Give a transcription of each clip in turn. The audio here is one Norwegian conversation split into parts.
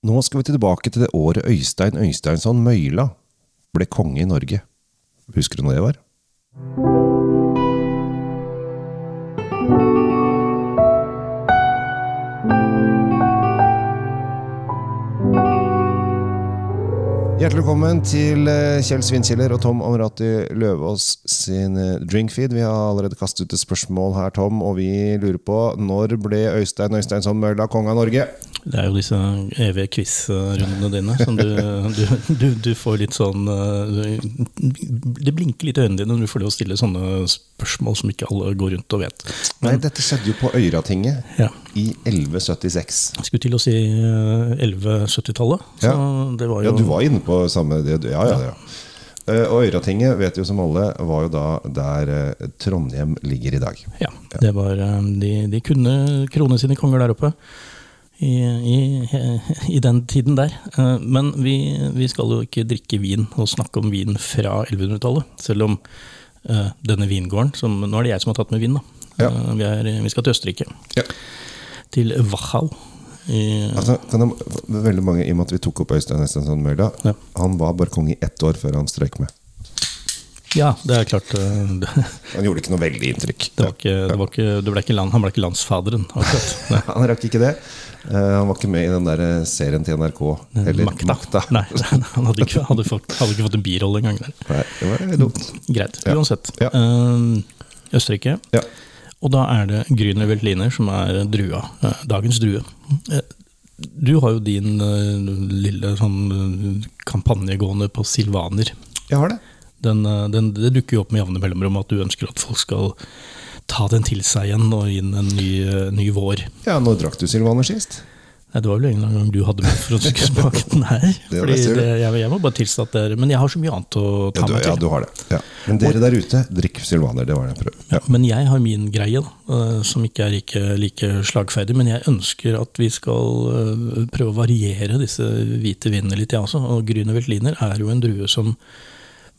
Nå skal vi tilbake til det året Øystein Øysteinsson Møyla ble konge i Norge. Husker du når det var? Hjertelig velkommen til eh, Kjell Svinkjeller og Tom Amrati Løvaas sin eh, drinkfeed. Vi har allerede kastet ut et spørsmål her, Tom, og vi lurer på når ble Øystein Øysteinsson Mølla konge av Norge? Det er jo disse evige quiz-rundene dine som du, du, du, du, får litt sånn eh, Det blinker litt i øynene dine når du får lov å stille sånne spørsmål som ikke alle går rundt og vet. Men, Nei, dette skjedde jo på Øyratinget ja. i 1176. Jeg skulle til å si 1170-tallet. Ja. ja, du var inne på samme det, Ja, ja, ja. Eh, og Øyratinget vet jo som alle var jo da der eh, Trondheim ligger i dag. Ja, det var, de, de kunne krone sine konger der oppe i, i, i, den tiden der. Eh, men vi, vi, skal jo ikke drikke vin og snakke om vin fra 1100-tallet. Selv om uh, denne vingården som, Nå er det jeg som har tatt med vin, da. Ja. Uh, vi, er, vi, skal til Østerrike. Ja. Til Wachau. Altså, jeg, veldig mange, I og med at vi tok opp Øystein Estensson Mølla, ja. han var bare konge i ett år før han strøk med. Ja, det er klart. Uh, han gjorde ikke noe veldig inntrykk. Det var ikke, det var ikke, det ble ikke land, han ble ikke landsfaderen. han rakk ikke det. Uh, han var ikke med i den der eh, serien til NRK. Eller Makta. Makta. Nei, han hadde ikke, hadde fått, hadde ikke fått en birolle engang. Nei, det var dumt. Greit. Uansett. Ja. Østerrike. Ja. Og da er det Grüner Veltliner som er drua. dagens drue. Du har jo din lille sånn kampanje gående på silvaner. Jeg har det. Den, den, det dukker jo opp med jevne mellomrom at du ønsker at folk skal ta den til seg igjen og inn en ny, ny vår. Ja, Når drakk du silvaner sist? Nei, Det var vel en gang du hadde med for å smake den her. Fordi det, jeg, jeg, må bare tilstå at dere, Men jeg har så mye annet å ta ja, du, meg til. Ja, du har det. Ja. Men dere der ute, drikk silvaner. Det var det jeg prøvde. Ja. Men jeg har min greie, da, eh, som ikke er like, like, slagferdig. Men jeg ønsker at vi skal eh, prøve å variere disse hvite vinene litt, jeg også. Og Grüner Veltliner er jo en drue som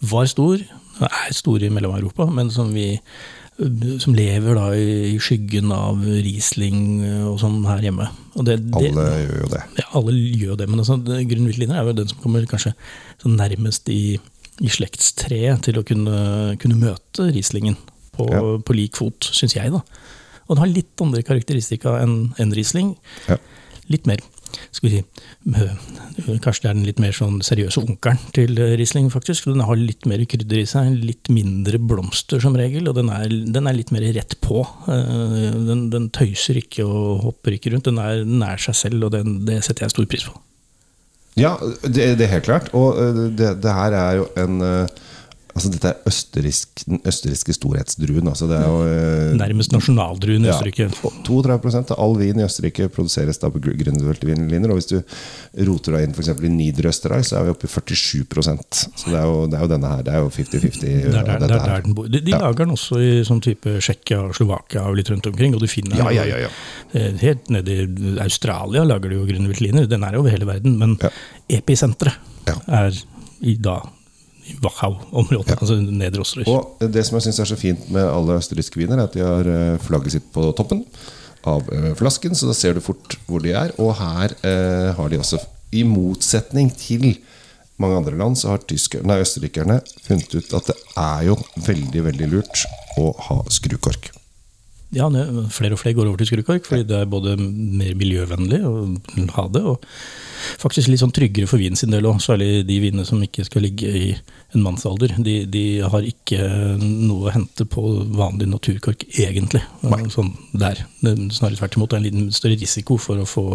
var stor, er stor i Mellom-Europa, men som vi som lever da i skyggen av Riesling og sånn her hjemme. Det, det, alle gjør jo det. Ja, alle gjør det, men altså, Grünerwittliner er jo den som kommer kanskje nærmest i, i slektstreet til å kunne, kunne møte Rieslingen på, ja. på lik fot, syns jeg. da. Og den har litt andre karakteristika enn en Riesling. Ja. Litt mer skal vi si, Kanskje det er den litt mer sånn seriøse onkelen til Riesling, faktisk. Den har litt mer krydder i seg, litt mindre blomster som regel, og den er, den er litt mer rett på. Eh, den, den, tøyser ikke og hopper ikke rundt. Den er nær seg selv, og den, det setter jeg stor pris på. Ja, det, det er helt klart. Og eh, det, det her er jo en uh Altså Dette er østerriksk, den østerrikske storhetsdruen. Altså det er jo, eh, Nærmest nasjonaldruen i Østerrike. Ja, 32% av all vin i Østerrike produseres da på Gründerveltliner. Og hvis du roter deg inn f.eks. i Niederösterreich, så er vi oppe i 47 Så det er jo, det er jo denne her. Det er jo 50-50. De, de ja. lager den også i sånn type Tsjekkia og Slovakia og litt rundt omkring. Og du finner ja, ja, ja, eh, Helt nede i Australia lager de jo Gründerveltliner. Den er over hele verden. Men episenteret er i da Wachau-området. Ja. altså Osterøy. Og Det som jeg syns er så fint med alle østerrikske viner, er at de har eh, flagget sitt på toppen av eh, flasken, så da ser du fort hvor de er. Og her eh, har de også, i motsetning til mange andre land, så har tysker, nei, østerrikerne funnet ut at det er jo veldig, veldig lurt å ha skrukork. Ja, flere og flere går over til skrukork, fordi det er både mer miljøvennlig å ha det, og faktisk litt sånn tryggere for vinen sin del òg. Særlig de vinene som ikke skal ligge i en mannsalder. De, de, har ikke noe å hente på vanlig naturkork, egentlig. Sånn der. Snarere tvert imot. Det er en liten større risiko for å få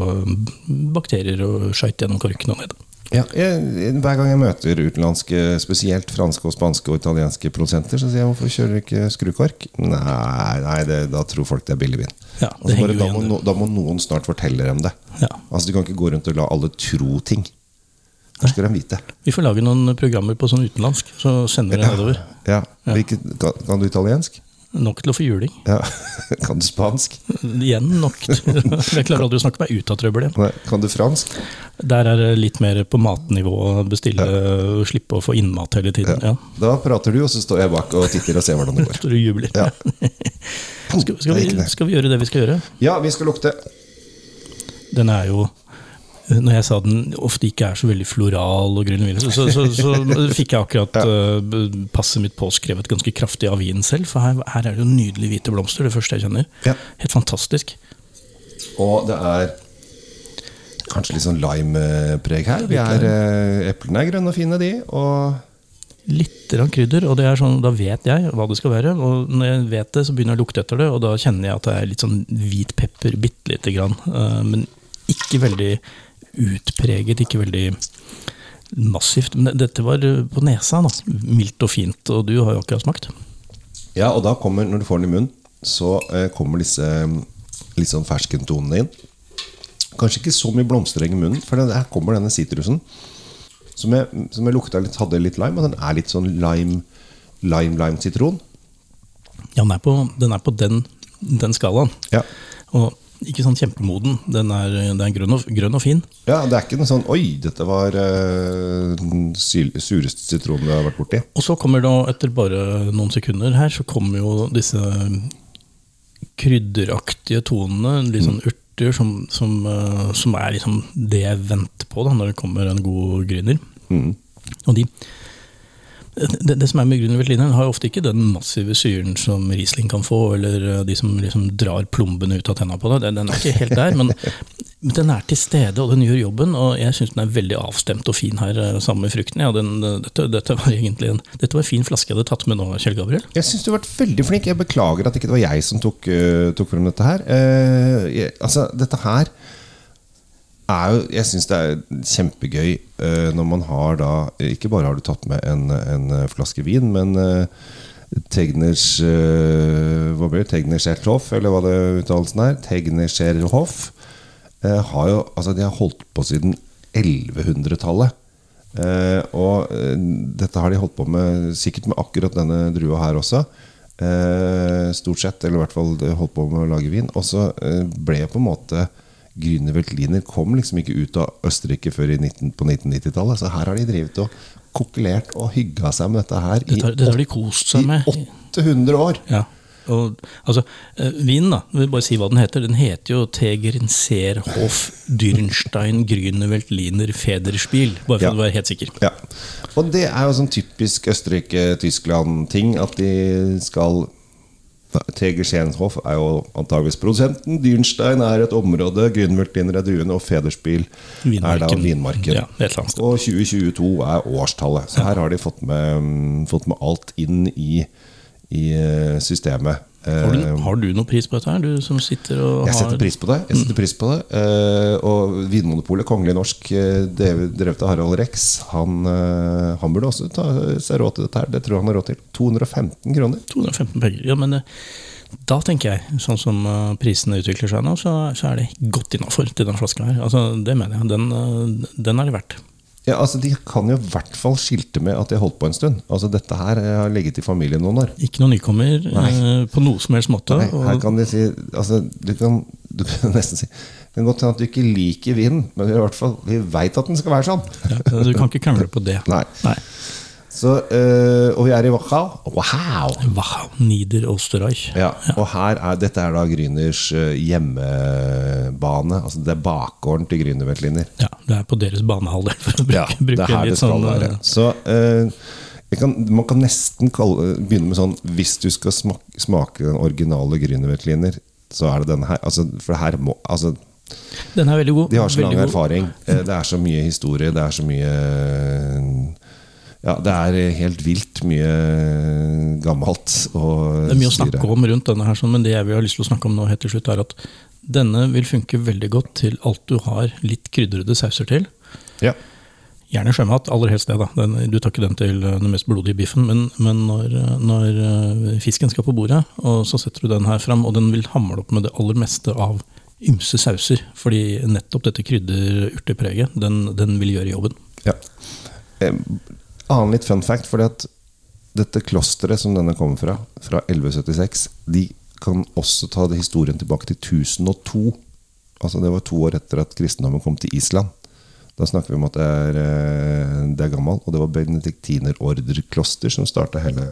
bakterier og skøyt gjennom korken og ned. Ja, jeg, hver gang jeg møter utenlandske, spesielt franske, og spanske og italienske produsenter, så sier jeg hvorfor kjører du ikke skrukork? Nei, nei det, da tror folk det er billigvin. Ja, altså bare, da, må, da, må, noen snart fortelle dem det. Ja. Altså Du kan ikke gå rundt og la alle tro ting. Da skal de vite. Vi får lage noen programmer på sånn utenlandsk, så sender vi det nedover. Ja. Hvilket, kan, kan du italiensk? Nok til å få juling. Ja. Kan du spansk? Igjen nok. Jeg klarer aldri å snakke meg ut av trøbbel Kan du fransk? Der er det litt mer på matnivå å bestille og slippe å få innmat hele tiden. Ja. Da prater du, og så står jeg bak og titter og ser hvordan det går. Du jubler. Ja. skal, skal, vi, skal, vi, gjøre det vi skal gjøre? Ja, vi skal lukte. Den er jo Når jeg sa den ofte ikke er så veldig floral, og grønn og så, så, så, så fikk jeg akkurat uh, passet mitt påskrevet ganske kraftig av vinen selv. For her, her er det jo nydelige hvite blomster, det første jeg kjenner. Ja. Helt fantastisk. Og det er kanskje litt sånn limepreg her. Vi er, eh, eplene er grønne og fine, de. Og Litt krydder, og det er sånn, da vet jeg hva det skal være. Og når jeg vet det, så begynner jeg å lukte etter det, og da kjenner jeg at det er litt sånn hvit pepper, bitte lite grann. Uh, men ikke veldig utpreget, ikke veldig massivt. Men dette var på nesa, da. Mildt og fint, og du har jo akkurat smakt. Ja, og da kommer, når du får den i munnen, så eh, kommer disse mm, litt sånn ferskentonene inn. Kanskje ikke så mye blomstereng i munnen, for det- her kommer denne sitrusen. Som jeg, som jeg lukta litt, hadde litt lime, og den er litt sånn lime, lime. Ja, den er på den, er på den, den skalaen. Ja. Og ikke sånn kjempemoden. Den er, den er grønn, og, grønn og fin. ja, det er ikke noe sånn Oi, dette var uh, den sureste sitronen jeg har vært borti. Og så kommer det, etter bare noen sekunder her, så kommer jo disse krydderaktige tonene, litt sånn urter, som, som, eh, som er liksom det jeg venter på da, når det kommer en god gründer. Og de det, det som er med Grünerveltliner, har ofte ikke den massive syren som Riesling kan få, eller de som liksom drar plombene ut av tenna på. Den, den er ikke helt der, men den er til stede, og den gjør jobben. Og jeg syns den er veldig avstemt og fin her, eh, sammen med frukten. Ja, den, dette, dette var egentlig en, dette var en fin flaske jeg hadde tatt med nå, Kjell Gabriel. Jeg syns du har vært veldig flink. Jeg beklager at ikke det var jeg som tok, uh, tok frem dette her. Uh, jeg, altså, dette her er jo Jeg syns det er kjempegøy uh, når man har da Ikke bare har du tatt med en, en flaske vin, men Tegners uh, Hva blir det? Tegnerscherthoff, eller hva det uttalelsen er? Eh, har jo Altså, de har holdt på siden 1100-tallet. Eh, og eh, dette har de holdt på med sikkert med akkurat denne drua her også. Eh, stort sett, eller i hvert fall holdt på med å lage vin. Og så eh, ble på en måte Grünerveltliner kom liksom ikke ut av Østerrike før i 19, på 1990-tallet. Så her har de drevet og kokulert og hygga seg med dette her Dette, i, dette har de kost seg med. i 800 år. Ja. Og, altså, eh, vinen, da, jeg vil bare si hva den heter. Den heter jo Tegernseerhof Dürnstein Grünerveltliner Federspiel. Bare for Ja. å være helt sikker. Ja. Og det er jo sånn typisk Østerrike-Tyskland-ting at de skal Teger Schenhoff er jo antageligvis produsenten. Dürnstein er et område. Grünerveltliner er druene, og Federspiel er da vinmarken. Ja. Og 2022 er årstallet. Så her har de fått med, fått med alt inn i, i eh, systemet. Har du, Eh, har du noe pris på dette her, du som sitter og jeg setter pris på det. Jeg setter pris på det eh, Og Vinmonopolet, Kongelig Norsk, drevet av Harald Rex, han, han burde også ta seg råd til dette her. Det tror jeg han har råd til. 215 kroner. 215 penger. Ja, men da tenker jeg, sånn som prisene utvikler seg nå, så, så er det godt innafor til den flaska her. Altså, det mener jeg. Den, den er det verdt. Ja, altså De kan jo i hvert fall skilte med at de har holdt på en stund. Altså Dette her eh, har ligget i familien noen år. Ikke noen nykommer eh, på noe som helst måte. Nei, her kan de si altså, du, kan, du kan nesten si Det kan godt hende at du ikke liker vinen, men i hvert fall, vi veit at den skal være sånn. Ja, du kan ikke krangle på det. Nei. Nei. Så, øh, og vi er i Wachau. Wow! Wachau, Nieder Osterreich. Ja, og her er, Dette er da Grüners eh, hjemmebane. Altså Det er bakgården til Grüner Veltliner. Ja, det er på deres banehalvdel, for å bruke, Ja, det er her litt det skal sånn være. eh, Så eh, kan, Man kan nesten kalle, begynne med sånn Hvis du skal smake, smake den originale Grüner Veltliner, så er det denne her. Altså, for her må altså, Den er veldig god. De har så lang erfaring. Eh, Det er så mye historie. Det er så mye Ja, det er helt vilt mye gammelt. Og Det er mye å snakke om rundt denne, her, sånn, men det jeg vil ha lyst til å snakke om nå helt til slutt, er at denne vil funke veldig godt til alt du har litt krydrede sauser til. Ja. Gjerne sjømat, aller helst det. da. Den, du tar ikke den til eh, den mest blodige biffen, men, men når, eh, når eh, fisken skal på bordet, og så setter du den her fram, og den vil hamle opp med det aller meste av ymse sauser. Fordi nettopp dette krydder-urtepreget, den, den vil gjøre jobben. Ja. Annen litt fun fact, fordi at dette klosteret som denne kommer fra, fra 1176, de kan også ta historien tilbake til 1002. Altså Det var to år etter at kristendommen kom til Island. Da snakker vi om at det er, eh, det er gammel, og det var benediktinerorderkloster som starta hele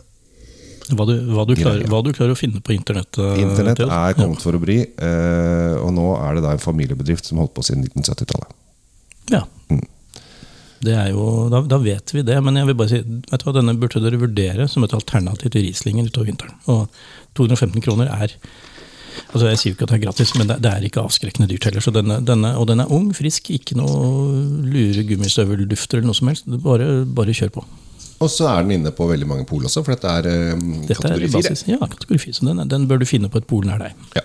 Hva du, hva, du klarer, hva du klarer å finne på internett. Internett er kommet for å bli, eh, og nå er det da en familiebedrift som holdt på siden 1970-tallet. Ja. Er jo, da, da vet vi det, men jeg vil bare si, vet du hva, denne burde dere vurdere som et alternativ til Rieslinger utover vinteren. Og 215 kroner er altså Jeg sier jo ikke at det er gratis, men det, det er ikke avskrekkende dyrt heller. Så denne, denne, og den er ung, frisk, ikke noe lure gummistøveldufter eller noe som helst. Bare, bare kjør på. Og så er den inne på veldig mange pol også, for dette er um, Dette kategori er 4. ja, kategori 4, så den, er- den bør du finne på et pol nær deg. Ja.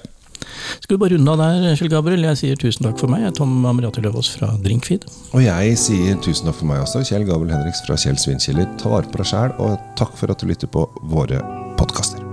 Skal vi bare runde av der, Kjell Gabriel? Jeg sier tusen takk for meg. Jeg er Tom Amriati Løvaas fra Drinkfeed. Og jeg sier tusen takk for meg også, Kjell Gabriel Henriks fra Kjell Svinkjeller. Ta vare på deg sjæl, og takk for at du lytter på våre podkaster.